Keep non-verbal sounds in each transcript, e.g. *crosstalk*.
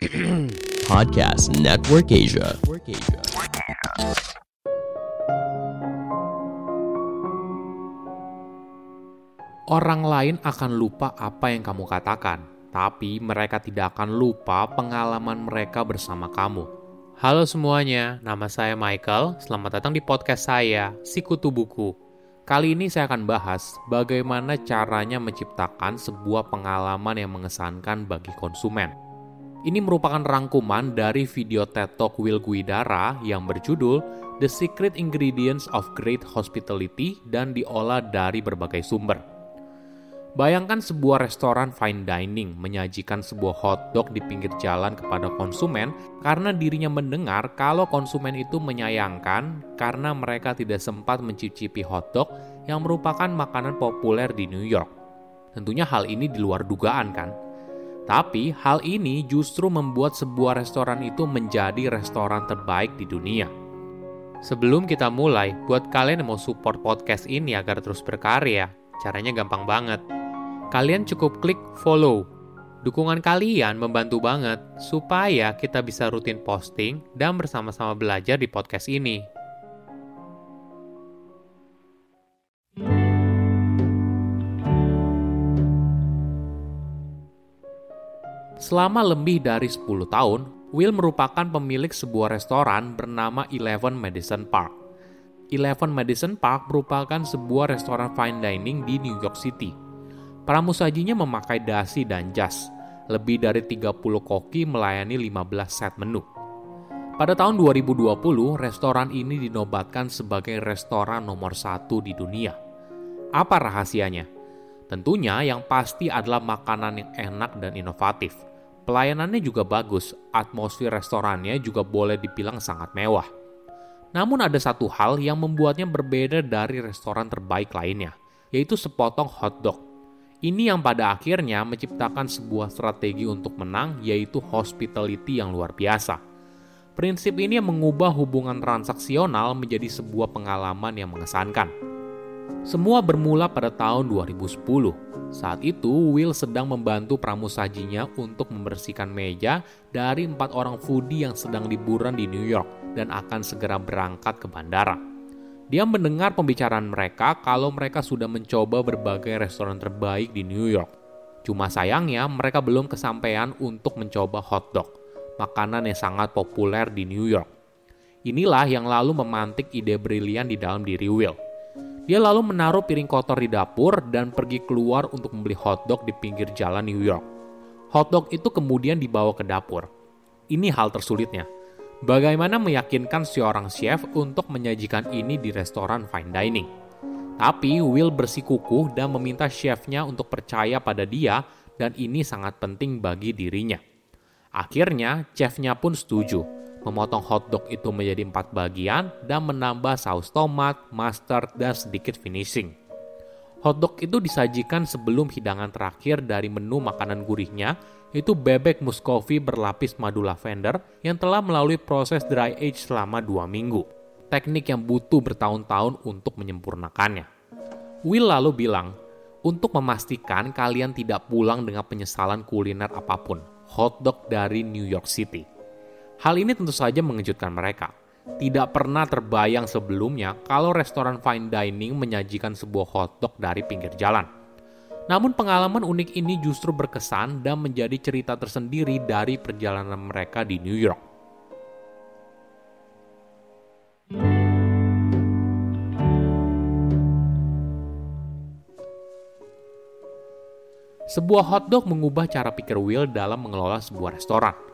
*clears throat* Podcast Network Asia. Orang lain akan lupa apa yang kamu katakan, tapi mereka tidak akan lupa pengalaman mereka bersama kamu. Halo semuanya, nama saya Michael. Selamat datang di podcast saya, Sikutu Buku. Kali ini saya akan bahas bagaimana caranya menciptakan sebuah pengalaman yang mengesankan bagi konsumen. Ini merupakan rangkuman dari video TED Talk Will Guidara yang berjudul The Secret Ingredients of Great Hospitality dan diolah dari berbagai sumber. Bayangkan sebuah restoran fine dining menyajikan sebuah hotdog di pinggir jalan kepada konsumen karena dirinya mendengar kalau konsumen itu menyayangkan karena mereka tidak sempat mencicipi hotdog yang merupakan makanan populer di New York. Tentunya hal ini di luar dugaan kan? Tapi hal ini justru membuat sebuah restoran itu menjadi restoran terbaik di dunia. Sebelum kita mulai, buat kalian yang mau support podcast ini agar terus berkarya, caranya gampang banget kalian cukup klik follow. Dukungan kalian membantu banget supaya kita bisa rutin posting dan bersama-sama belajar di podcast ini. Selama lebih dari 10 tahun, Will merupakan pemilik sebuah restoran bernama Eleven Madison Park. Eleven Madison Park merupakan sebuah restoran fine dining di New York City Pramusajinya memakai dasi dan jas. Lebih dari 30 koki melayani 15 set menu. Pada tahun 2020, restoran ini dinobatkan sebagai restoran nomor satu di dunia. Apa rahasianya? Tentunya yang pasti adalah makanan yang enak dan inovatif. Pelayanannya juga bagus, atmosfer restorannya juga boleh dibilang sangat mewah. Namun ada satu hal yang membuatnya berbeda dari restoran terbaik lainnya, yaitu sepotong hotdog ini yang pada akhirnya menciptakan sebuah strategi untuk menang, yaitu hospitality yang luar biasa. Prinsip ini mengubah hubungan transaksional menjadi sebuah pengalaman yang mengesankan. Semua bermula pada tahun 2010. Saat itu, Will sedang membantu pramusajinya untuk membersihkan meja dari empat orang foodie yang sedang liburan di New York dan akan segera berangkat ke bandara. Dia mendengar pembicaraan mereka kalau mereka sudah mencoba berbagai restoran terbaik di New York. Cuma sayangnya mereka belum kesampaian untuk mencoba hotdog, makanan yang sangat populer di New York. Inilah yang lalu memantik ide brilian di dalam diri Will. Dia lalu menaruh piring kotor di dapur dan pergi keluar untuk membeli hotdog di pinggir jalan New York. Hotdog itu kemudian dibawa ke dapur. Ini hal tersulitnya Bagaimana meyakinkan seorang chef untuk menyajikan ini di restoran fine dining? Tapi Will bersikukuh dan meminta chefnya untuk percaya pada dia dan ini sangat penting bagi dirinya. Akhirnya, chefnya pun setuju, memotong hotdog itu menjadi empat bagian dan menambah saus tomat, mustard, dan sedikit finishing. Hotdog itu disajikan sebelum hidangan terakhir dari menu makanan gurihnya itu bebek Muscovy berlapis madu lavender yang telah melalui proses dry age selama dua minggu. Teknik yang butuh bertahun-tahun untuk menyempurnakannya. Will lalu bilang, untuk memastikan kalian tidak pulang dengan penyesalan kuliner apa pun, hotdog dari New York City. Hal ini tentu saja mengejutkan mereka. Tidak pernah terbayang sebelumnya kalau restoran fine dining menyajikan sebuah hotdog dari pinggir jalan namun pengalaman unik ini justru berkesan dan menjadi cerita tersendiri dari perjalanan mereka di New York. Sebuah hotdog mengubah cara pikir Will dalam mengelola sebuah restoran.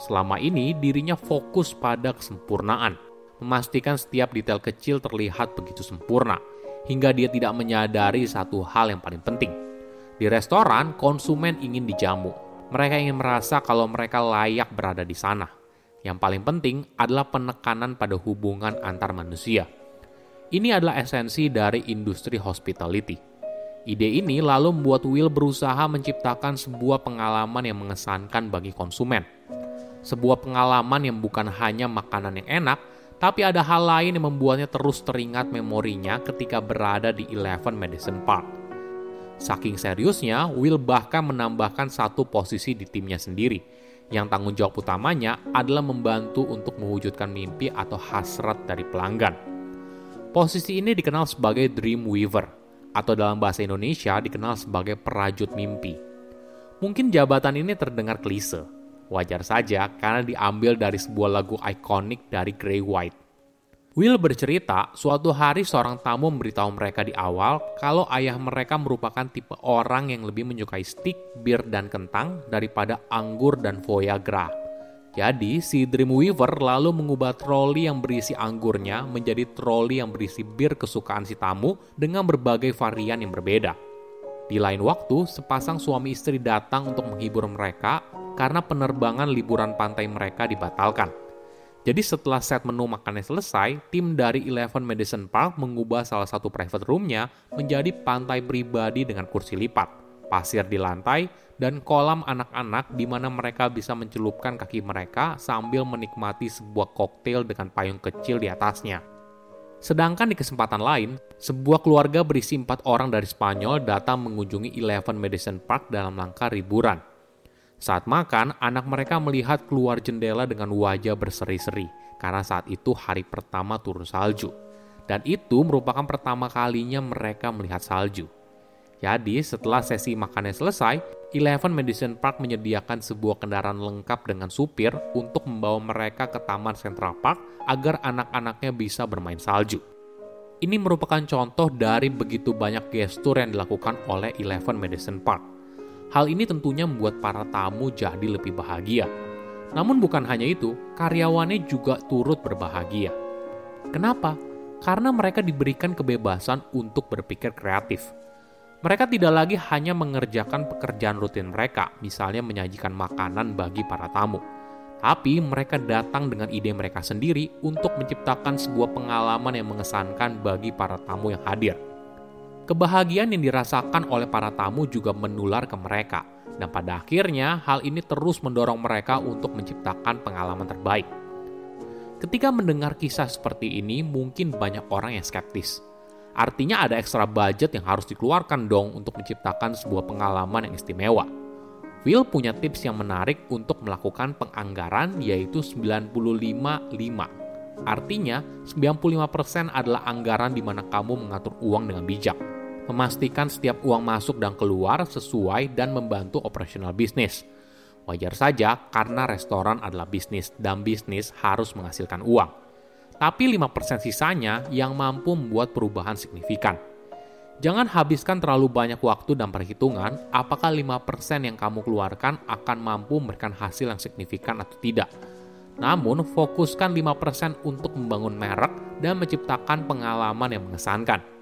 Selama ini, dirinya fokus pada kesempurnaan, memastikan setiap detail kecil terlihat begitu sempurna, hingga dia tidak menyadari satu hal yang paling penting. Di restoran, konsumen ingin dijamu. Mereka ingin merasa kalau mereka layak berada di sana. Yang paling penting adalah penekanan pada hubungan antar manusia. Ini adalah esensi dari industri hospitality. Ide ini lalu membuat Will berusaha menciptakan sebuah pengalaman yang mengesankan bagi konsumen. Sebuah pengalaman yang bukan hanya makanan yang enak, tapi ada hal lain yang membuatnya terus teringat memorinya ketika berada di Eleven Madison Park. Saking seriusnya, Will bahkan menambahkan satu posisi di timnya sendiri, yang tanggung jawab utamanya adalah membantu untuk mewujudkan mimpi atau hasrat dari pelanggan. Posisi ini dikenal sebagai dream weaver, atau dalam bahasa Indonesia dikenal sebagai perajut mimpi. Mungkin jabatan ini terdengar klise, wajar saja karena diambil dari sebuah lagu ikonik dari Grey White. Will bercerita, suatu hari seorang tamu memberitahu mereka di awal kalau ayah mereka merupakan tipe orang yang lebih menyukai stik, bir, dan kentang daripada anggur dan Viagra. Jadi, si Dreamweaver lalu mengubah troli yang berisi anggurnya menjadi troli yang berisi bir kesukaan si tamu dengan berbagai varian yang berbeda. Di lain waktu, sepasang suami istri datang untuk menghibur mereka karena penerbangan liburan pantai mereka dibatalkan. Jadi setelah set menu makannya selesai, tim dari Eleven Madison Park mengubah salah satu private roomnya menjadi pantai pribadi dengan kursi lipat, pasir di lantai, dan kolam anak-anak di mana mereka bisa mencelupkan kaki mereka sambil menikmati sebuah koktail dengan payung kecil di atasnya. Sedangkan di kesempatan lain, sebuah keluarga berisi empat orang dari Spanyol datang mengunjungi Eleven Madison Park dalam langkah liburan. Saat makan, anak mereka melihat keluar jendela dengan wajah berseri-seri karena saat itu hari pertama turun salju. Dan itu merupakan pertama kalinya mereka melihat salju. Jadi, setelah sesi makannya selesai, Eleven Madison Park menyediakan sebuah kendaraan lengkap dengan supir untuk membawa mereka ke Taman Central Park agar anak-anaknya bisa bermain salju. Ini merupakan contoh dari begitu banyak gestur yang dilakukan oleh Eleven Madison Park Hal ini tentunya membuat para tamu jadi lebih bahagia. Namun bukan hanya itu, karyawannya juga turut berbahagia. Kenapa? Karena mereka diberikan kebebasan untuk berpikir kreatif. Mereka tidak lagi hanya mengerjakan pekerjaan rutin mereka, misalnya menyajikan makanan bagi para tamu. Tapi mereka datang dengan ide mereka sendiri untuk menciptakan sebuah pengalaman yang mengesankan bagi para tamu yang hadir. Kebahagiaan yang dirasakan oleh para tamu juga menular ke mereka, dan pada akhirnya hal ini terus mendorong mereka untuk menciptakan pengalaman terbaik. Ketika mendengar kisah seperti ini, mungkin banyak orang yang skeptis. Artinya ada ekstra budget yang harus dikeluarkan dong untuk menciptakan sebuah pengalaman yang istimewa. Will punya tips yang menarik untuk melakukan penganggaran yaitu 95-5. Artinya, 95% adalah anggaran di mana kamu mengatur uang dengan bijak memastikan setiap uang masuk dan keluar sesuai dan membantu operasional bisnis. Wajar saja karena restoran adalah bisnis dan bisnis harus menghasilkan uang. Tapi 5% sisanya yang mampu membuat perubahan signifikan. Jangan habiskan terlalu banyak waktu dan perhitungan apakah 5% yang kamu keluarkan akan mampu memberikan hasil yang signifikan atau tidak. Namun, fokuskan 5% untuk membangun merek dan menciptakan pengalaman yang mengesankan.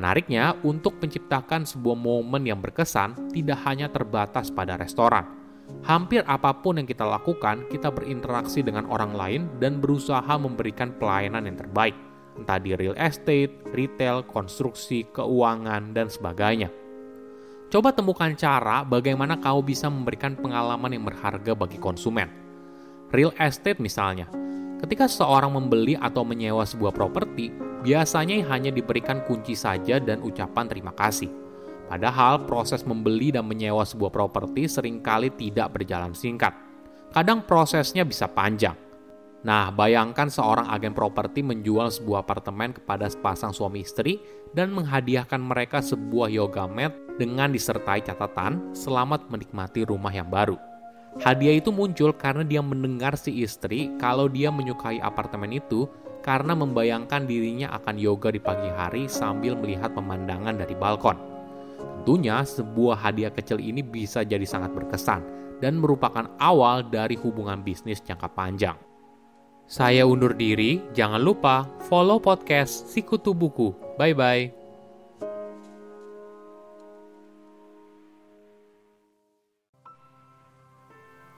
Menariknya, untuk menciptakan sebuah momen yang berkesan tidak hanya terbatas pada restoran. Hampir apa pun yang kita lakukan, kita berinteraksi dengan orang lain dan berusaha memberikan pelayanan yang terbaik, entah di real estate, retail, konstruksi, keuangan, dan sebagainya. Coba temukan cara bagaimana kau bisa memberikan pengalaman yang berharga bagi konsumen. Real estate misalnya, ketika seseorang membeli atau menyewa sebuah properti, biasanya hanya diberikan kunci saja dan ucapan terima kasih. Padahal proses membeli dan menyewa sebuah properti sering kali tidak berjalan singkat. Kadang prosesnya bisa panjang. Nah, bayangkan seorang agen properti menjual sebuah apartemen kepada sepasang suami istri dan menghadiahkan mereka sebuah yoga mat dengan disertai catatan selamat menikmati rumah yang baru. Hadiah itu muncul karena dia mendengar si istri kalau dia menyukai apartemen itu karena membayangkan dirinya akan yoga di pagi hari sambil melihat pemandangan dari balkon. Tentunya, sebuah hadiah kecil ini bisa jadi sangat berkesan dan merupakan awal dari hubungan bisnis jangka panjang. Saya undur diri, jangan lupa follow podcast Sikutu Buku. Bye-bye.